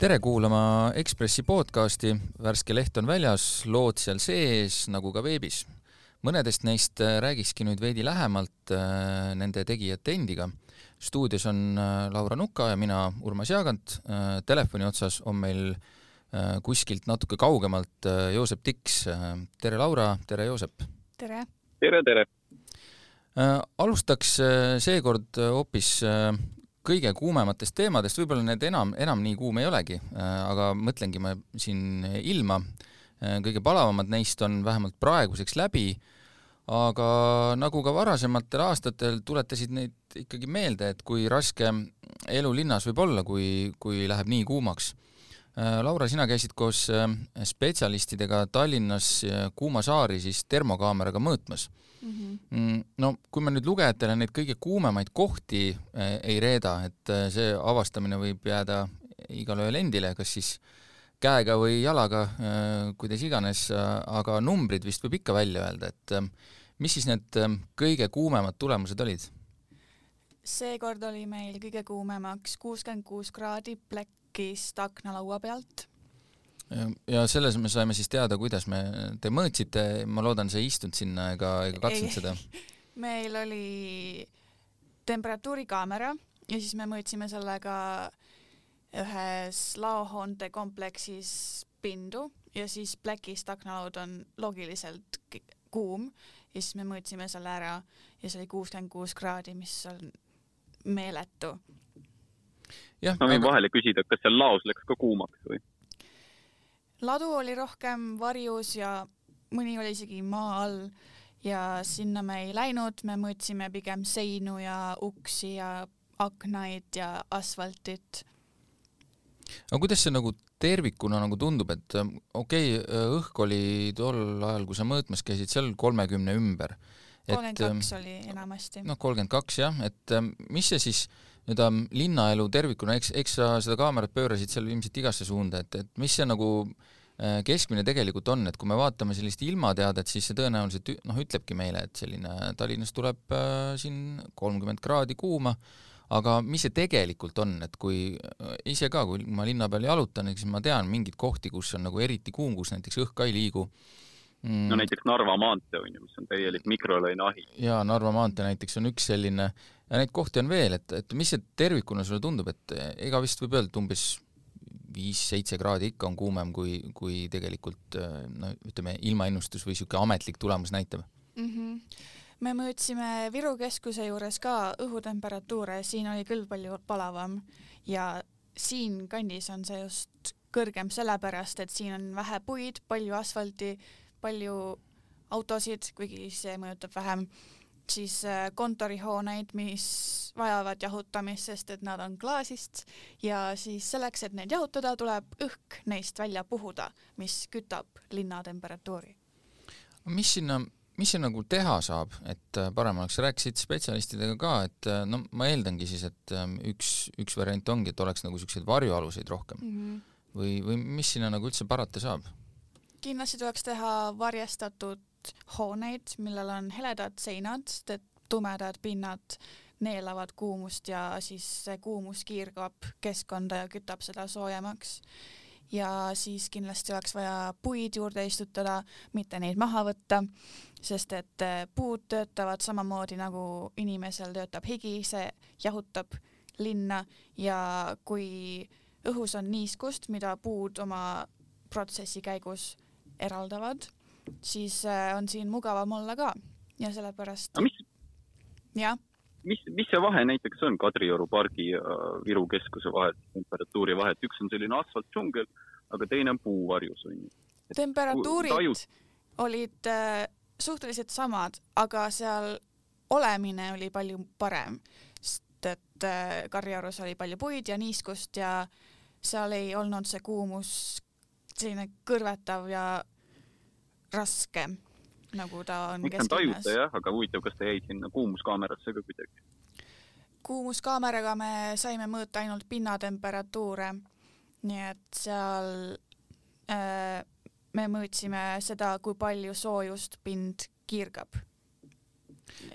tere kuulama Ekspressi podcasti, värske leht on väljas, lood seal sees nagu ka veebis. mõnedest neist äh, räägikski nüüd veidi lähemalt äh, nende tegijate endiga. stuudios on äh, Laura Nuka ja mina, Urmas Jaagant. Telefoni otsas on meil kuskilt natuke kaugemalt Joosep Tiks. tere, Laura, tere, Joosep! tere! tere, tere! alustaks seekord hoopis kõige kuumematest teemadest, võib-olla need enam, enam nii kuum ei olegi, äh, aga mõtlengi ma siin ilma, äh, kõige palavamad neist on vähemalt praeguseks läbi, aga nagu ka varasematel aastatel tuletasid neid ikkagi meelde, et kui raske elu linnas võib olla, kui, kui läheb nii kuumaks. Äh, Laura, sina käisid koos spetsialistidega Tallinnas Kuuma saari siis termokaameraga mõõtmas Mhm. mm. -hmm. no kui me nüüd lugejatele neid kõige kuumemaid kohti äh, ei reeda, et äh, see avastamine võib jääda igale ühele endile, kas siis käega või jalaga äh,, kuidas iganes, aga numbrid vist võib ikka välja öelda, et äh, mis siis need äh, kõige kuumemad tulemused olid? seekord oli meil kõige kuumemaks kuuskümmend kuus kraadi plekkist aknalaua pealt ja selles me saime siis teada, kuidas me, te mõõtsite, ma loodan, sa ei istunud sinna ega, ega katsunud seda? meil oli temperatuurikaamera ja siis me mõõtsime sellega ühes laohoonte kompleksis pindu ja siis plekist aknalaud on loogiliselt kuum ja siis me mõõtsime selle ära ja see oli kuuskümmend kuus kraadi, mis on meeletu. Ma võin aga... vahele küsida, kas seal laos läks ka kuumaks või? ladu oli rohkem varjus ja mõni oli isegi maa all ja sinna me ei läinud, me mõõtsime pigem seinu ja uksi ja aknaid ja asfaltit. aga kuidas see nagu tervikuna nagu tundub, et ähm, okei okay,, õhk oli tol ajal, kui sa mõõtmas käisid, seal kolmekümne ümber. kolmkümmend kaks ähm, oli enamasti. noh, kolmkümmend kaks jah, et ähm, mis see siis nii-öelda linnaelu tervikuna, eks, eks sa seda kaamerat pöörasid seal ilmselt igasse suunda, et, et mis see nagu äh, keskmine tegelikult on, et kui me vaatame sellist ilmateadet, siis see tõenäoliselt noh, ütlebki meile, et selline Tallinnas tuleb äh, siin kolmkümmend kraadi kuuma, aga mis see tegelikult on, et kui äh, ise ka, kui ma linna peal jalutan, siis ma tean mingeid kohti, kus on nagu eriti kuum, kus näiteks õhk ka ei liigu mm.. no näiteks Narva maantee on ju, mis on täielik mikrolaineahi. jaa, Narva maantee näiteks on üks selline ja neid kohti on veel, et, et mis see tervikuna sulle tundub, et ega vist võib öelda, et umbes viis-seitse kraadi ikka on kuumem, kui, kui tegelikult no ütleme, ilmaennustus või niisugune ametlik tulemus näitab mm? -hmm. me mõõtsime Viru keskuse juures ka õhutemperatuure, siin oli küll palju palavam ja siinkandis on see just kõrgem sellepärast, et siin on vähe puid, palju asfalti, palju autosid, kuigi see mõjutab vähem siis äh, kontorihooneid, mis vajavad jahutamist, sest et nad on klaasist ja siis selleks, et neid jahutada, tuleb õhk neist välja puhuda, mis kütab linna temperatuuri. mis sinna, mis siin nagu teha saab, et äh, parem oleks, rääkisid spetsialistidega ka, et äh, no ma eeldangi siis, et ähm, üks, üks variant ongi, et oleks nagu niisuguseid varjualuseid rohkem mm. -hmm. või, või mis sinna nagu üldse parata saab? Kindlasti tuleks teha varjestatud hooneid, millel on heledad seinad, tumedad pinnad neelavad kuumust ja siis see kuumus kiirgab keskkonda ja kütab seda soojemaks. ja siis kindlasti oleks vaja puid juurde istutada, mitte neid maha võtta, sest et eh, puud töötavad samamoodi nagu inimesel töötab higi, see jahutab linna ja kui õhus on niiskust, mida puud oma protsessi käigus eraldavad siis äh, on siin mugavam olla ka ja sellepärast. jah. mis, mis see vahe näiteks on Kadrioru pargi ja Viru keskuse vahel, temperatuuri vahe, et üks on selline asfaltdžungel, aga teine on puuvarjus on ju. temperatuurid tajud... olid äh, suhteliselt samad, aga seal olemine oli palju parem, sest et äh, Kadriorus oli palju puid ja niiskust ja seal ei olnud see kuumus selline kõrvetav ja raske, nagu ta on miks on tajuta jah, aga huvitav, kas ta jäi sinna kuumuskaamerasse ka kuidagi? kuumuskaameraga me saime mõõta ainult pinnatemperatuure, nii et seal äh, me mõõtsime seda, kui palju soojust pind kiirgab.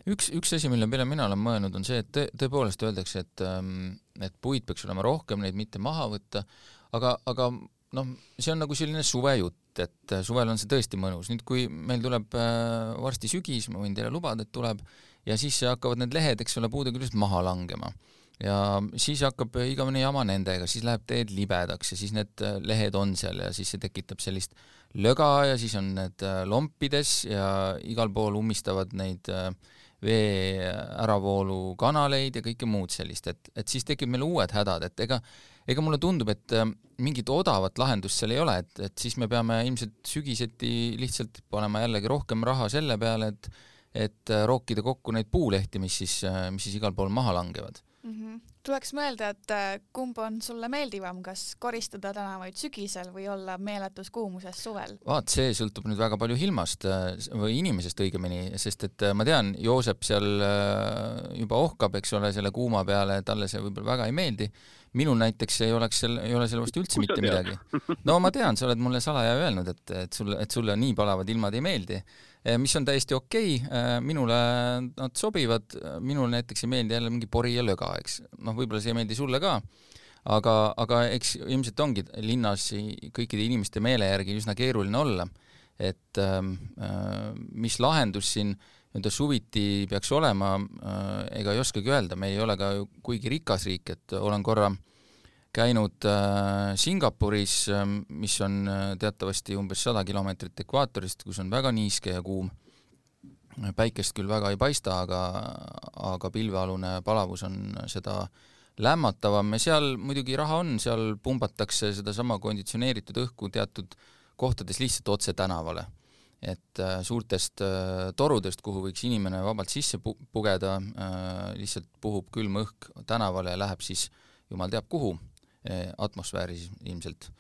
üks, üks asi, mille peale mina olen mõelnud, on see, et tõepoolest öeldakse, et, ähm, et puid peaks olema rohkem, neid mitte maha võtta, aga, aga noh, see on nagu selline suvejutt, et suvel on see tõesti mõnus, nüüd kui meil tuleb varsti sügis, ma võin teile lubada, et tuleb, ja siis hakkavad need lehed, eks ole, puude küljest maha langema. Ja siis hakkab igavene jama nendega, siis läheb teed libedaks ja siis need lehed on seal ja siis see tekitab sellist löga ja siis on need lompides ja igal pool ummistavad neid vee äravoolu kanaleid ja kõike muud sellist, et, et siis tekib meil uued hädad, et ega ega mulle tundub, et mingit odavat lahendust seal ei ole, et, et siis me peame ilmselt sügiseti lihtsalt panema jällegi rohkem raha selle peale, et et rookida kokku neid puulehti, mis siis, mis siis igal pool maha langevad mm. -hmm. tuleks mõelda, et äh, kumb on sulle meeldivam, kas koristada tänavaid sügisel või olla meeletus kuumuses suvel? vaat see sõltub nüüd väga palju ilmast äh, või inimesest õigemini, sest et äh, ma tean, Joosep seal juba ohkab, eks ole, selle kuuma peale, talle see võib-olla väga ei meeldi. minul näiteks ei oleks seal, ei ole selle vastu üldse mitte midagi. no ma tean, sa oled mulle salaja öelnud, et, et sulle, et sulle nii palavad ilmad ei meeldi mis on täiesti okei okay., eh, minule nad sobivad, minule näiteks ei meeldi jälle mingi pori ja löga, eks, noh, võib-olla see ei meeldi sulle ka, aga, aga eks ilmselt ongi linnas kõikide inimeste meele järgi üsna keeruline olla, et äh, mis lahendus siin nii-öelda suviti peaks olema äh,, ega ei oskagi öelda, me ei ole ka ju kuigi rikas riik, et olen korra äh, käinud äh, Singapuris, ähm, mis on äh, teatavasti umbes sada kilomeetrit ekvaatorist, kus on väga niiske ja kuum. päikest küll väga ei paista, aga, aga pilvealune palavus on seda lämmatavam ja seal muidugi raha on, seal pumbatakse sedasama konditsioneeritud õhku teatud kohtades lihtsalt otse tänavale. et äh, suurtest torudest, kuhu võiks inimene vabalt sisse pu-, pugeda, lihtsalt puhub külm õhk tänavale ja läheb siis jumal teab kuhu Eh, atmosfääris ilmselt.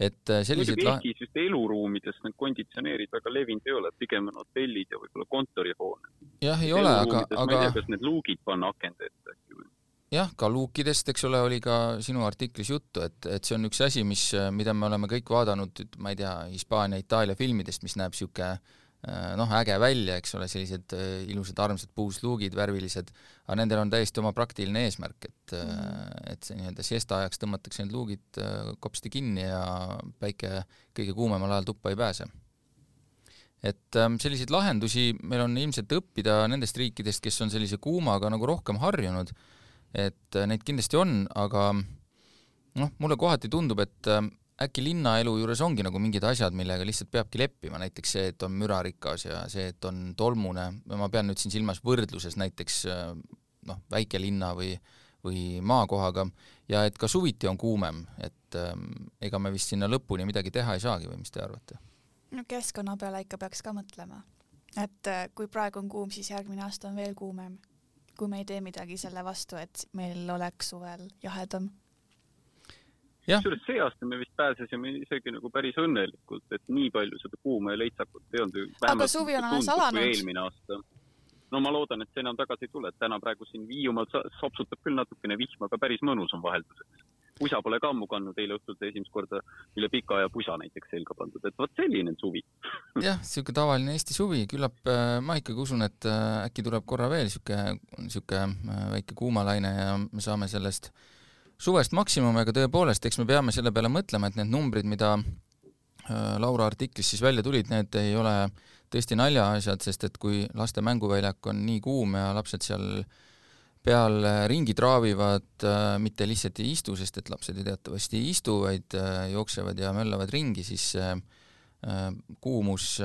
et eh, sellised muidugi Eestis vist eluruumides need konditsioneerid väga levinud ei ole, pigem on hotellid ja võib-olla kontorihooned. jah, ei ole, aga, aga ma ei tea, kas need luugid panna akende ette äkki või? jah, ka luukidest, eks ole, oli ka sinu artiklis juttu, et, et see on üks asi, mis, mida me oleme kõik vaadanud, ma ei tea, Hispaania, Itaalia filmidest, mis näeb niisugune noh, äge välja, eks ole, sellised äh, ilusad armsad puusluugid, värvilised, aga nendel on täiesti oma praktiline eesmärk, et mm. et see nii-öelda siesta ajaks tõmmatakse need luugid kopsti kinni ja päike kõige kuumemal ajal tuppa ei pääse. et ähm, selliseid lahendusi meil on ilmselt õppida nendest riikidest, kes on sellise kuumaga nagu rohkem harjunud, et neid kindlasti on, aga noh, mulle kohati tundub, et ähm, äkki linnaelu juures ongi nagu mingid asjad, millega lihtsalt peabki leppima, näiteks see, et on mürarikas ja see, et on tolmune, ma pean nüüd siin silmas võrdluses näiteks noh, väikelinna või, või maakohaga, ja et ka suviti on kuumem, et ähm, ega me vist sinna lõpuni midagi teha ei saagi või mis te arvate? no keskkonna peale ikka peaks ka mõtlema. et äh, kui praegu on kuum, siis järgmine aasta on veel kuumem. kui me ei tee midagi selle vastu, et meil oleks suvel jahedam kusjuures see aasta me vist pääsesime isegi nagu päris õnnelikult, et nii palju seda kuuma ja leitsakut ei olnud. aga suvi on alles alanud. eelmine aasta. no ma loodan, et see enam tagasi ei tule, et täna praegu siin Hiiumaal sopsutab küll natukene vihma, aga päris mõnus on vahelduseks. pusa pole ka ammu kandnud, eile õhtul sai esimest korda üle pika aja pusa näiteks selga pandud, et vot selline suvi jah, siuke tavaline Eesti suvi, küllap äh, ma ikkagi usun, et äh, äkki tuleb korra veel siuke, siuke äh, väike kuumalaine ja me saame sellest äh, suvest maksimum, aga tõepoolest, eks me peame selle peale mõtlema, et need numbrid, mida äh, Laura artiklis siis välja tulid, need ei ole tõesti naljaasjad, sest et kui laste mänguväljak on nii kuum ja lapsed seal peal ringi traavivad, äh, mitte lihtsalt ei istu, sest et lapsed ju teatavasti ei istu, vaid äh, jooksevad ja möllavad ringi, siis kuumus,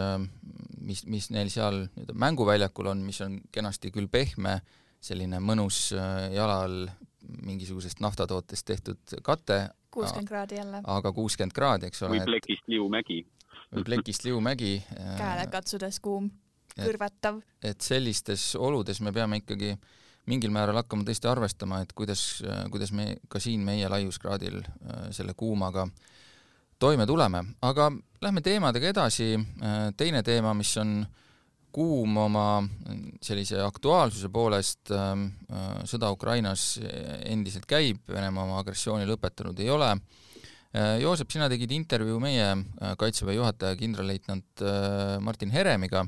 mis, mis neil seal nii-öelda mänguväljakul on, mis on kenasti küll pehme, selline mõnus jala all mingisugusest naftatootest tehtud kate. kuuskümmend kraadi jälle. aga kuuskümmend kraadi, eks ole. või plekist liumägi. või plekist liumägi. käele katsudes kuum, kõrvetav. et sellistes oludes me peame ikkagi mingil määral hakkama tõesti arvestama, et kuidas, kuidas me ka siin meie laiuskraadil äh, selle kuumaga toime tuleme, aga lähme teemadega edasi. Äh, teine teema, mis on äh, kuum oma sellise aktuaalsuse poolest, ähm, äh, sõda Ukrainas endiselt käib, Venemaa oma agressiooni lõpetanud ei ole. Äh, Joosep, sina tegid intervjuu meie äh, Kaitseväe juhataja kindralleitnant Martin Heremiga,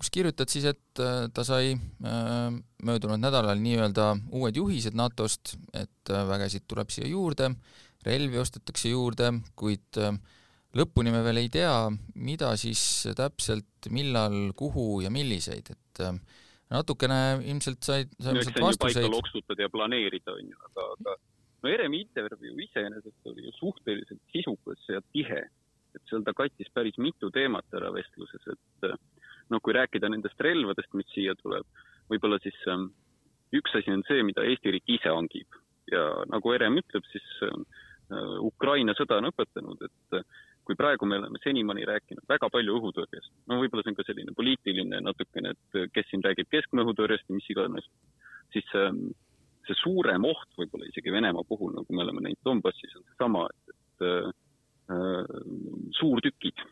kus kirjutad siis, et ta sai möödunud nädalal nii-öelda uued juhised NATO-st, et vägesid tuleb siia juurde, relvi ostetakse juurde, kuid lõpuni me veel ei tea, mida siis täpselt, millal, kuhu ja milliseid, et natukene ilmselt said, saime sealt vastuseid. loksutada ja planeerida, on ju, aga, aga no Heremi intervjuu iseenesest oli ju suhteliselt sisukas ja tihe, et seal ta kattis päris mitu teemat ära vestluses, et noh, kui rääkida nendest relvadest, mis siia tuleb, võib-olla siis ähm, üks asi on see, mida Eesti riik ise hangib ja nagu Herem ütleb, siis ähm, äh, Ukraina sõda on õpetanud, et äh, kui praegu me oleme senimaani rääkinud väga palju õhutõrjest, no võib-olla see on ka selline poliitiline natukene, et äh, kes siin räägib keskmaa õhutõrjest ja mis iganes, siis ähm, see suurem oht võib-olla isegi Venemaa puhul, nagu me oleme näinud Donbassis, on seesama, et, et äh, suurtükid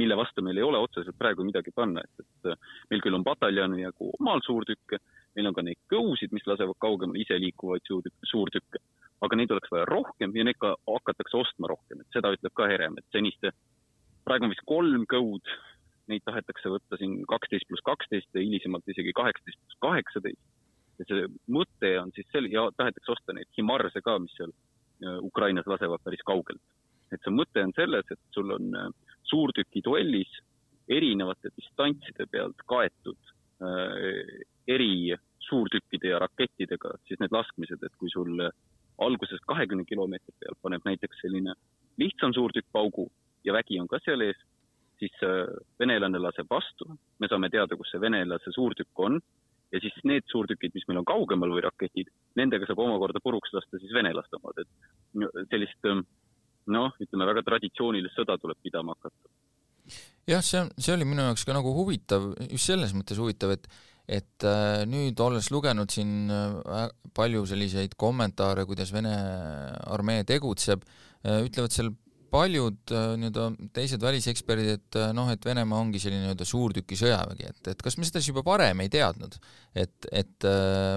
mille vastu meil ei ole otseselt praegu midagi panna, et, et meil küll on pataljoni jagu omal suurtükke, meil on ka neid kõusid, mis lasevad kaugemale iseliikuvaid suurtükke, suurtükke, aga neid oleks vaja rohkem ja neid ka hakatakse ostma rohkem, et seda ütleb ka Herem, et seniste, praegu on vist kolm kõud, neid tahetakse võtta siin kaksteist pluss kaksteist ja hilisemalt isegi kaheksateist pluss kaheksateist. ja see mõte on siis selle ja tahetakse osta neid Himarse ka, mis seal äh, Ukrainas lasevad päris kaugelt. et see mõte on selles, et sul on äh, suurtükiduellis erinevate distantside pealt kaetud äh, eri suurtükkide ja rakettidega, siis need laskmised, et kui sul alguses kahekümne kilomeetri peal paneb näiteks selline lihtsam suurtükk paugu ja vägi on ka seal ees, siis äh, venelane laseb vastu, me saame teada, kus see venelase suurtükk on. Ja siis need suurtükid, mis meil on kaugemal või raketid, nendega saab omakorda puruks lasta siis venelaste omad, et sellist ähm, noh, ütleme väga traditsioonilist sõda tuleb pidama hakata. jah, see see oli minu jaoks ka nagu huvitav, just selles mõttes huvitav, et et äh, nüüd olles lugenud siin äh, palju selliseid kommentaare, kuidas Vene armee tegutseb äh,, ütlevad seal paljud nii-öelda teised väliseksperdid, et noh, et Venemaa ongi selline nii-öelda suurtüki sõjavägi, et, et kas me seda siis juba varem ei teadnud? et, et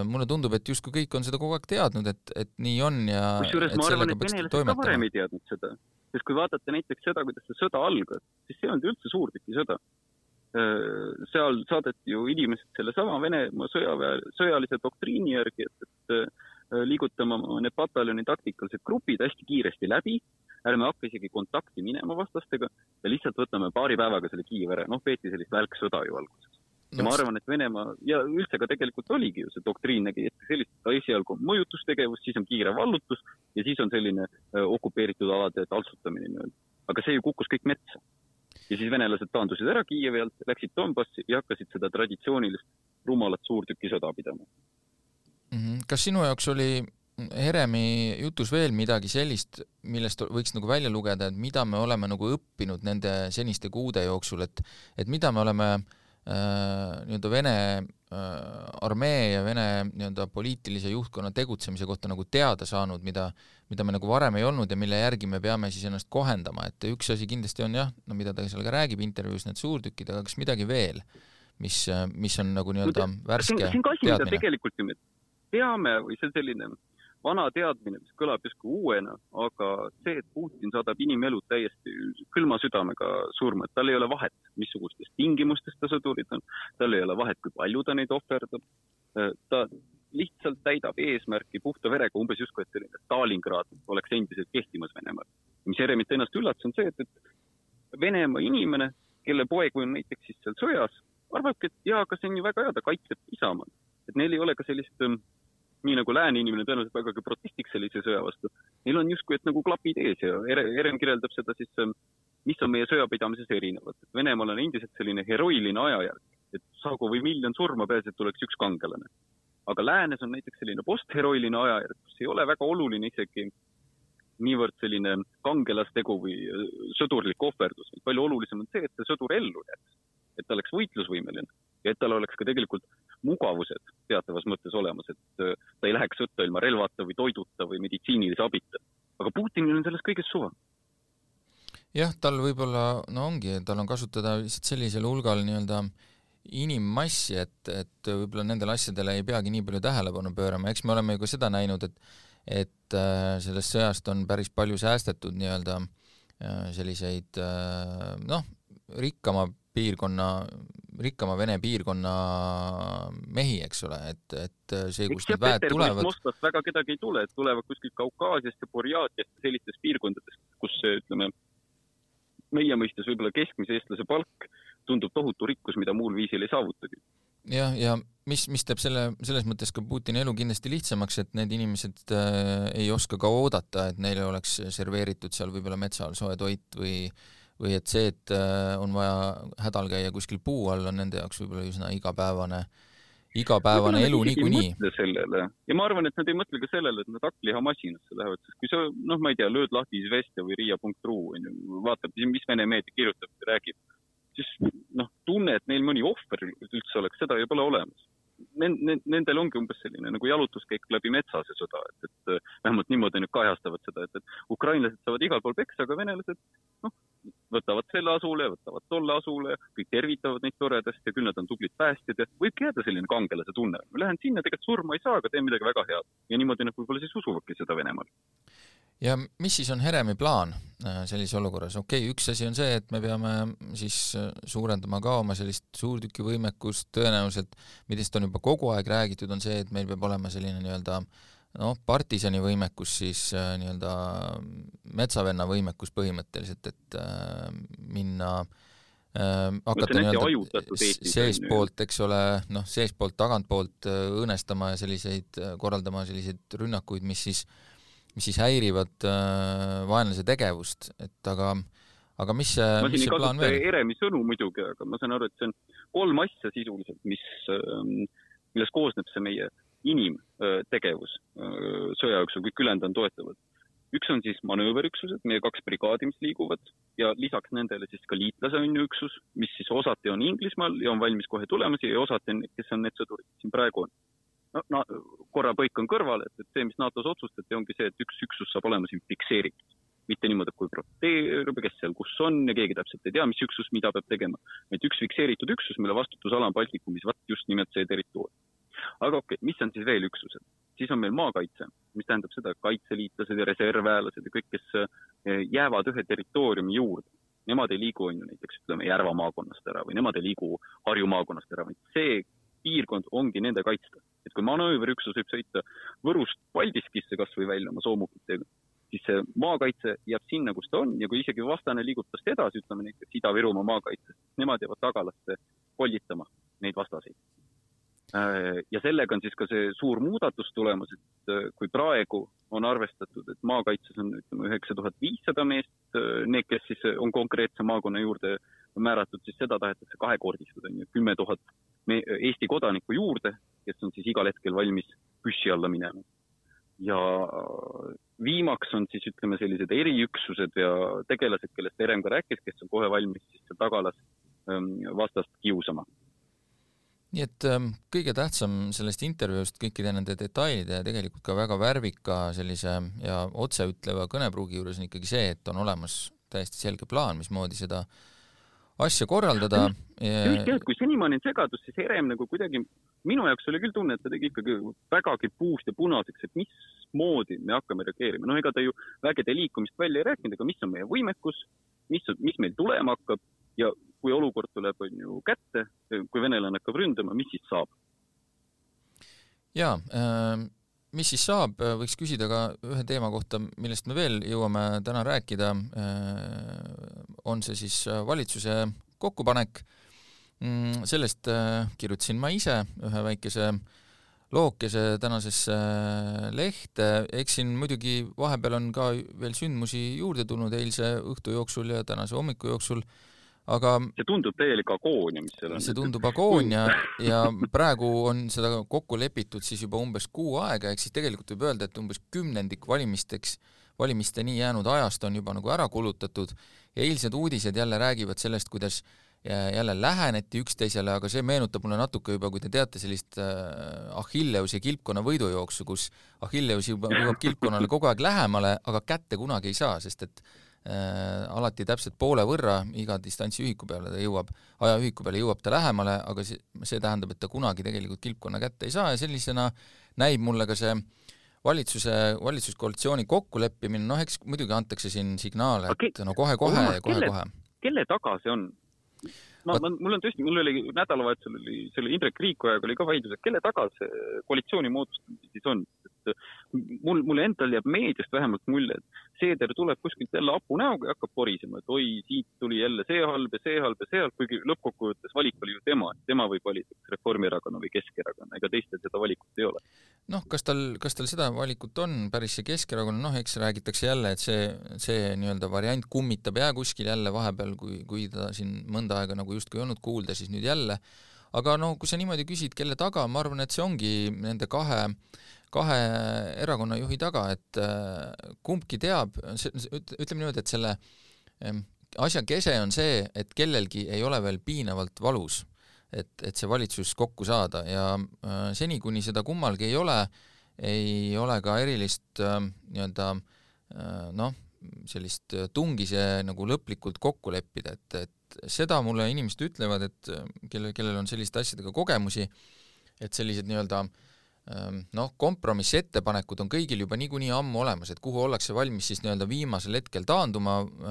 mulle tundub, et justkui kõik on seda kogu aeg teadnud, et, et nii on ja kusjuures ma arvan, et venelased ka varem ei teadnud seda, sest kui vaadata näiteks seda, kuidas see sõda algas, siis see ei olnud üldse suurtükisõda. Seal saadeti ju inimesed sellesama Venemaa sõjaväe, sõjalise doktriini järgi, et, et liigutama need pataljoni taktikalised grupid hästi kiiresti läbi ärme hakka isegi kontakti minema vastastega ja lihtsalt võtame paari päevaga selle Kiievi ära, noh, peeti sellist välksõda ju alguses. ja ma arvan, et Venemaa ja üldse ka tegelikult oligi ju see doktriin nägi ette sellist, esialgu mõjutustegevus, siis on kiire vallutus ja siis on selline öö, okupeeritud alade taltsutamine nii-öelda. aga see ju kukkus kõik metsa. Ja siis venelased taandusid ära Kiievi alt, läksid Donbassi ja hakkasid seda traditsioonilist rumalat suurtükisõda pidama mm. -hmm. kas sinu jaoks oli Heremi jutus veel midagi sellist, millest võiks nagu välja lugeda, et mida me oleme nagu õppinud nende seniste kuude jooksul, et et mida me oleme äh, nii-öelda Vene armee ja Vene nii-öelda poliitilise juhtkonna tegutsemise kohta nagu teada saanud, mida mida me nagu varem ei olnud ja mille järgi me peame siis ennast kohendama, et üks asi kindlasti on jah, no mida ta seal ka räägib intervjuus, need suurtükid, aga kas midagi veel, mis, mis on nagu nii-öelda värske teadmine? siin asi, mida tegelikult ju me teame või see on selline vana teadmine, mis kõlab justkui uuena, aga see, et Putin saadab inimelud täiesti külma südamega surma, et tal ei ole vahet, missugustes tingimustes ta sõdurid on, tal ei ole vahet, kui palju ta neid ohverdab, ta lihtsalt täidab eesmärki puhta verega, umbes justkui, et selline Stalingrad oleks endiselt kehtimas Venemaal. mis Jeremit ennast üllatas, on see, et, et Venemaa inimene, kelle poeg on näiteks siis seal sõjas, arvabki, et jaa, aga see on ju väga hea, ta kaitseb Isamaad. et neil ei ole ka sellist nii nagu lääne inimene tõenäoliselt vägagi protestiks sellise sõja vastu. Neil on justkui, et nagu klapid ees ja Herem kirjeldab seda siis, ähm, mis on meie sõjapidamises erinevat. Venemaal on endiselt selline heroiline ajajärk, et saagu või miljon surma, peaasi, et tuleks üks kangelane. aga läänes on näiteks selline postheroiline ajajärk, kus ei ole väga oluline isegi niivõrd selline kangelastegu või äh, sõdurlik ohverdus, palju olulisem on see, et see sõdur ellu jääks. et ta oleks võitlusvõimeline ja et tal oleks ka tegelikult mugavused teatavas mõttes olemas, et äh, ta ei läheks sõtta ilma relvata või toiduta või meditsiinilise abita. aga Putinil on sellest kõigest suva. jah, tal võib-olla, no ongi, tal on kasutada lihtsalt sellisel hulgal nii-öelda inimmassi, et, et võib-olla nendele asjadele ei peagi nii palju tähelepanu pöörama, eks me oleme ju ka seda näinud, et et äh, sellest sõjast on päris palju säästetud nii-öelda äh, selliseid noh, rikkama piirkonna, rikkama Vene piirkonna mehi, eks ole, et, et see, kust need väed tulevad. Moskvast väga kedagi ei tule, et tulevad kuskilt Kaukaasiast ja Burjaatiast ja sellistest piirkondadest, kus ütleme, meie mõistes võib-olla keskmise eestlase palk tundub tohutu rikkus, mida muul viisil ei saavutagi. jah, ja mis, mis teeb selle, selles mõttes ka Putini elu kindlasti lihtsamaks, et need inimesed äh, ei oska ka oodata, et neile oleks serveeritud seal võib-olla metsa all soe toit või või et see, et äh, on vaja hädal käia kuskil puu all, on nende jaoks võib-olla üsna igapäevane, igapäevane elu niikuinii. sellele ja ma arvan, et nad ei mõtle ka sellele, et nad hakklihamasinasse lähevad, sest kui sa noh, ma ei tea, lööd lahti Izvestia või Riia.ru onju, vaatab, mis Vene meedia kirjutab räägib, siis noh, tunne, et neil mõni ohver üldse oleks, seda ei ole olemas nendel ongi umbes selline nagu jalutuskäik läbi metsa see sõda, et, et vähemalt niimoodi nad kajastavad seda, et, et ukrainlased saavad igal pool peksa, aga venelased noh, võtavad selle asule, võtavad tolle asule, kõik tervitavad neid toredasti ja küll nad on tublid päästjad ja võibki jääda selline kangelase tunne. ma lähen sinna, tegelikult surma ei saa, aga teen midagi väga head. ja niimoodi nad võib-olla siis usuvadki seda Venemaal. ja mis siis on Heremi plaan äh, sellises olukorras? okei okay,, üks asi on see, et me peame siis äh, suurendama ka oma sellist suurtükivõimekust, tõenäoliselt, millest on juba kogu aeg räägitud, on see, et meil peab olema selline nii-öelda äh, noh, partisani võimekus siis äh, nii-öelda metsavenna võimekus põhimõtteliselt, et äh, minna äh, hakata nii-öelda seestpoolt, eks ole, noh, seestpoolt, tagantpoolt äh, õõnestama ja selliseid, äh, korraldama selliseid rünnakuid, mis siis, mis siis häirivad äh, vaenlase tegevust, et aga aga mis see, mis see plaan veel? Heremi sõnu muidugi, aga ma saan aru, et see on kolm asja sisuliselt, mis, ähm, millest koosneb see meie äh, inimtegevus sõja jooksul, kõik ülejäänud on toetavad. üks on siis manööverüksused, meie kaks brigaadi, mis liiguvad ja lisaks nendele siis ka liitlase on ju üksus, mis siis osati on Inglismaal ja on valmis kohe tulema siia ja osati on, kes on need sõdurid, siin praegu on. no, no korra põik on kõrval, et, et see, mis NATO-s otsustati, ongi see, et üks üksus saab olema siin fikseeritud mitte niimoodi, et kui protesteerib, kes seal kus on ja keegi täpselt ei tea, mis üksus mida peab tegema, vaid üks fikseeritud üksus, mille vastutusala on Baltikumis, vaat just nimelt see territoorium aga okei okay,, mis on siis veel üksused? siis on meil maakaitse, mis tähendab seda, et kaitseliitlased ja reservväelased ja kõik, kes eh, jäävad ühe territooriumi juurde, nemad ei liigu, on ju, näiteks ütleme Järva maakonnast ära või nemad ei liigu Harju maakonnast ära, vaid see piirkond ongi nende kaitsta. et kui manööverüksus võib sõita Võrust Paldiskisse kas või välja oma soomukitega, siis see maakaitse jääb sinna, kus ta on ja kui isegi vastane liigub tast edasi, ütleme näiteks Ida-Virumaa maakaitsest, nemad jäävad tagalasse kollitama neid vastaseid ja sellega on siis ka see suur muudatus tulemas, et äh, kui praegu on arvestatud, et maakaitses on ütleme üheksa tuhat viissada meest, äh, need, kes siis on konkreetse maakonna juurde määratud, siis seda tahetakse kahekordistada, nii et kümme tuhat Eesti kodanikku juurde, kes on siis igal hetkel valmis püssi alla minema. ja viimaks on siis ütleme sellised eriüksused ja tegelased, kellest Herem ka rääkis, kes on kohe valmis siis tagalas ähm, vastast kiusama nii et ähm, kõige tähtsam sellest intervjuust kõikide nende detailide ja tegelikult ka väga värvika sellise ja otseütleva kõnepruugi juures on ikkagi see, et on olemas täiesti selge plaan, mismoodi seda asja korraldada. et kui senimaani on segadus, siis Herem nagu kuidagi, minu jaoks oli küll tunne, et ta tegi ikkagi vägagi puust ja punaseks, et mismoodi me hakkame reageerima. no ega ta ju vägede liikumist välja ei rääkinud, aga mis on meie võimekus, mis, mis meil tulema hakkab ja kui olukord tuleb, on ju, kätte, kui venelane hakkab ründama, mis siis saab? jaa äh,, mis siis saab, võiks küsida ka ühe teema kohta, millest me veel jõuame täna rääkida. Äh,, on see siis valitsuse kokkupanek. Mm,, sellest äh, kirjutasin ma ise ühe väikese lookese tänasesse lehte, eks siin muidugi vahepeal on ka veel sündmusi juurde tulnud eilse õhtu jooksul ja tänase hommiku jooksul. äh, aga see tundub täielik agoonia, mis seal on. see tundub agoonia ja praegu on seda kokku lepitud siis juba umbes kuu aega, ehk siis tegelikult võib öelda, et umbes kümnendik valimisteks, valimisteni jäänud ajast on juba nagu ära kulutatud ja eilsed uudised jälle räägivad sellest, kuidas jälle läheneti üksteisele, aga see meenutab mulle natuke juba, kui te teate sellist äh, Achilleuse kilpkonna võidujooksu, kus Achilleus juba jõuab kilpkonnale kogu aeg lähemale, aga kätte kunagi ei saa, sest et äh, alati täpselt poole võrra iga distantsiühiku peale ta jõuab, ajaühiku peale jõuab ta lähemale, aga see, see tähendab, et ta kunagi tegelikult kilpkonna kätte ei saa ja sellisena näib mulle ka see valitsuse, valitsuskoalitsiooni kokkuleppimine, noh eks muidugi antakse siin signaale, et no kohe-kohe ja kohe-kohe. kelle taga see on? ma, ma, mul on tõesti, mul oli nädalavahetusel oli selle Indrek Riikojaga oli ka vaidlus, et kelle taga see koalitsiooni moodustamine siis on, et mul, mulle endal jääb meediast vähemalt mulje, et Seeder tuleb kuskilt jälle hapu näoga ja hakkab porisema, et oi, siit tuli jälle see halb ja see halb ja see halb, kuigi lõppkokkuvõttes valik oli ju tema, tema võib valida kas Reformierakonna või Keskerakonna, ega teistel seda valikut ei ole. noh, kas tal, kas tal seda valikut on, päris see Keskerakonna, noh, eks räägitakse jälle, et see, see nii-öelda variant kummitab jää kuskil jälle vahepeal, kui, kui ta siin mõnda aega nagu justkui ei olnud kuulda, siis nüüd jälle aga no kui sa niimoodi küsid, kelle taga, ma arvan, et see ongi nende kahe kahe erakonna juhi taga, et äh, kumbki teab, ütleme niimoodi, et selle asja kese on see, et kellelgi ei ole veel piinavalt valus, et, et see valitsus kokku saada ja äh, seni, kuni seda kummalgi ei ole, ei ole ka erilist äh, nii-öelda noh, sellist tungi see nagu lõplikult kokku leppida, et, et seda mulle inimesed ütlevad, et kelle, kellel on selliste asjadega kogemusi, et sellised nii-öelda äh, noh, kompromissettepanekud on kõigil juba niikuinii ammu olemas, et kuhu ollakse valmis siis nii-öelda viimasel hetkel taanduma mm,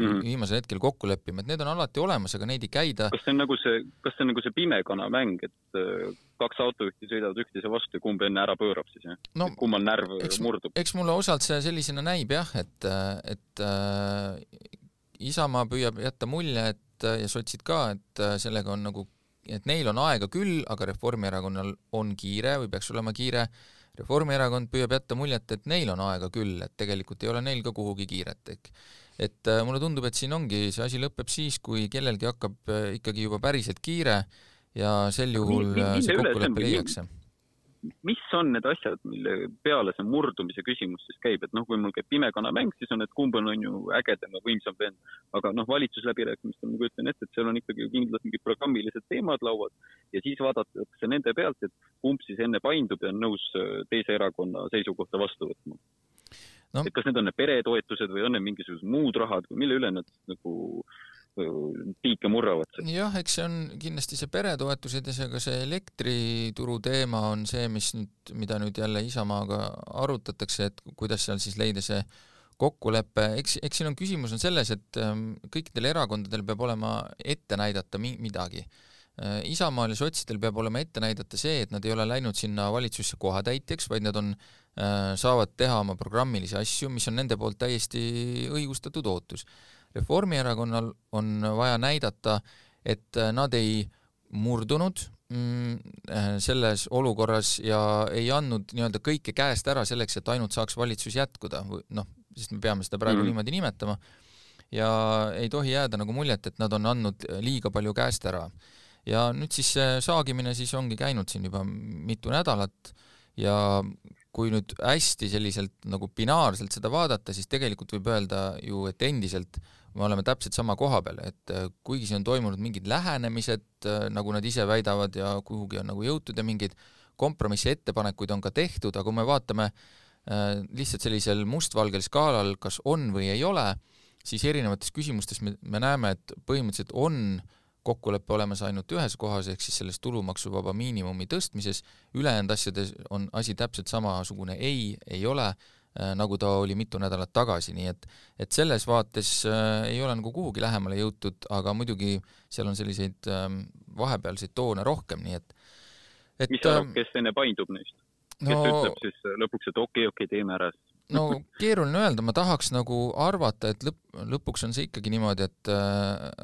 -hmm. viimasel hetkel kokku leppima, et need on alati olemas, aga neid ei käida. kas see on nagu see, kas see on nagu see pimekana mäng, et äh, kaks autojuhti sõidavad üksteise vastu ja kumb enne ära pöörab siis, jah no,? kummal närv eks, murdub? eks mulle osalt see sellisena näib jah, et, et äh, Isamaa püüab jätta mulje, et ja sotsid ka, et sellega on nagu et neil on aega küll, aga Reformierakonnal on kiire või peaks olema kiire. Reformierakond püüab jätta muljet, et neil on aega küll, et tegelikult ei ole neil ka kuhugi kiiret, ehk. Et äh, mulle tundub, et siin ongi, see asi lõpeb siis, kui kellelgi hakkab äh, ikkagi juba päriselt kiire ja sel juhul äh, see kokkulepe leiakse mis on need asjad, mille peale see murdumise küsimus siis käib, et noh, kui mul käib pimekana mäng, siis on, et kumb on, on ju ägedam ja võimsam vend. aga noh, valitsusläbirääkimistel ma kujutan ette, et seal on ikkagi kindlalt mingid programmilised teemad laual. Ja siis vaadatakse nende pealt, et kumb siis enne paindub ja on nõus äh, teise erakonna seisukohta vastu võtma. No.. et kas need on need peretoetused või on need mingisugused muud rahad või mille üle nad nagu piike murravad. jah, eks see on kindlasti see peretoetused ja see ka see elektrituru teema on see, mis nüüd, mida nüüd jälle Isamaaga arutatakse, et kuidas seal siis leida see kokkulepe, eks, eks siin on küsimus on selles, et ähm, kõikidel erakondadel peab olema ette näidata mi-, midagi. Äh, Isamaal ja sotsidel peab olema ette näidata see, et nad ei ole läinud sinna valitsusse kohatäitjaks, vaid nad on, äh, saavad teha oma programmilisi asju, mis on nende poolt täiesti õigustatud ootus Reformierakonnal on vaja näidata, et nad ei murdunud mm, selles olukorras ja ei andnud nii-öelda kõike käest ära selleks, et ainult saaks valitsus jätkuda noh, sest me peame seda praegu mm. niimoodi nimetama, ja ei tohi jääda nagu muljet, et nad on andnud liiga palju käest ära. ja nüüd siis see saagimine siis ongi käinud siin juba mitu nädalat ja kui nüüd hästi selliselt nagu binaarselt seda vaadata, siis tegelikult võib öelda ju, et endiselt me oleme täpselt sama koha peal, et äh, kuigi siin on toimunud mingid lähenemised, äh, nagu nad ise väidavad ja kuhugi on nagu jõutud ja mingeid kompromissi ettepanekuid on ka tehtud, aga kui me vaatame äh, lihtsalt sellisel mustvalgel skaalal, kas on või ei ole, siis erinevates küsimustes me, me näeme, et põhimõtteliselt on kokkulepe olemas ainult ühes kohas, ehk siis selles tulumaksuvaba miinimumi tõstmises, ülejäänud asjades on asi täpselt samasugune ei, ei ole nagu ta oli mitu nädalat tagasi, nii et et selles vaates äh, ei ole nagu kuhugi lähemale jõutud, aga muidugi seal on selliseid äh, vahepealseid toone rohkem, nii et et mis sa arvad, ähm, kes enne paindub neist? kes no, ütleb siis äh, lõpuks, et okei okay,, okei okay,, teeme ära no keeruline öelda, ma tahaks nagu arvata, et lõpp, lõpuks on see ikkagi niimoodi, et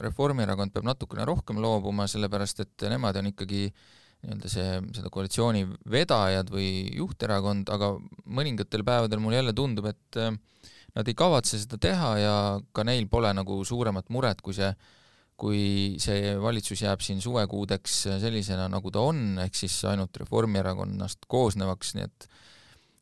Reformierakond peab natukene rohkem loobuma, sellepärast et nemad on ikkagi äh, nii-öelda see, seda koalitsiooni vedajad või juhterakond, aga mõningatel päevadel mulle jälle tundub, et äh, nad ei kavatse seda teha ja ka neil pole nagu suuremat muret, kui see, kui see valitsus jääb siin suvekuudeks sellisena, nagu ta on, ehk siis ainult Reformierakonnast koosnevaks, nii et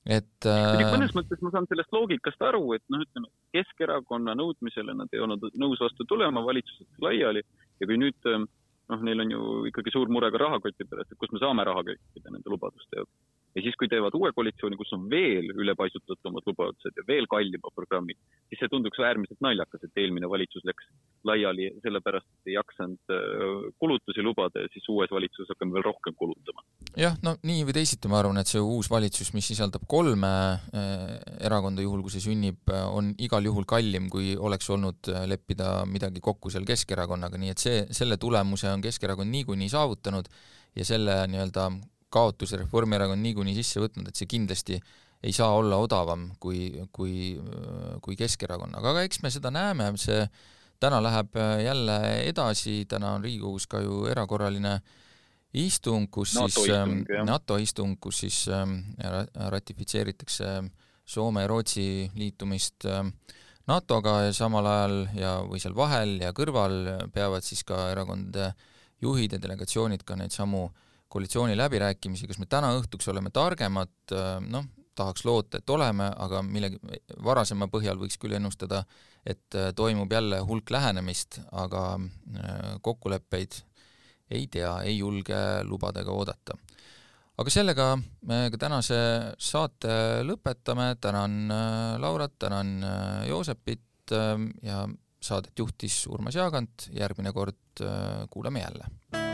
et äh... mõnes mõttes ma saan sellest loogikast aru, et noh, ütleme Keskerakonna nõudmisele nad ei olnud nõus vastu tulema valitsusest laiali ja kui nüüd äh, noh, neil on ju ikkagi suur mure ka rahakoti pärast, et kust me saame raha kõikide nende lubaduste jaoks. ja siis, kui teevad uue koalitsiooni, kus on veel ülepaisutatumad lubadused ja veel kallimad programmid, siis see tunduks äärmiselt naljakas, et eelmine valitsus läks laiali sellepärast, et ei jaksanud äh, kulutusi lubada ja siis uues valitsuses hakkame veel rohkem kulutama. Jah, no nii või teisiti ma arvan, et see uus valitsus, mis sisaldab kolme erakonda, juhul kui see sünnib, on igal juhul kallim, kui oleks olnud leppida midagi kokku seal Keskerakonnaga, nii et see, selle tulemuse on Keskerakond niikuinii saavutanud ja selle nii-öelda kaotuse Reformierakond niikuinii sisse võtnud, et see kindlasti ei saa olla odavam kui, kui, kui Keskerakonnaga, aga eks me seda näeme, see täna läheb jälle edasi, täna on Riigikogus ka ju erakorraline istung, kus NATO siis istung, ähm, NATO istung, kus siis ähm, ratifitseeritakse Soome ja Rootsi liitumist ähm, NATO-ga ja samal ajal ja, või seal vahel ja kõrval peavad siis ka erakondade juhid ja delegatsioonid ka neid samu koalitsiooniläbirääkimisi, kas me täna õhtuks oleme targemad, noh, tahaks loota, et oleme, aga millegi varasema põhjal võiks küll ennustada, et äh, toimub jälle hulk lähenemist, aga äh, kokkuleppeid ei tea, ei julge lubada ega oodata. aga sellega me ka tänase saate lõpetame, tänan äh, Laurat, tänan Joosepit ja saadet juhtis Urmas Jaagant, järgmine kord kuuleme jälle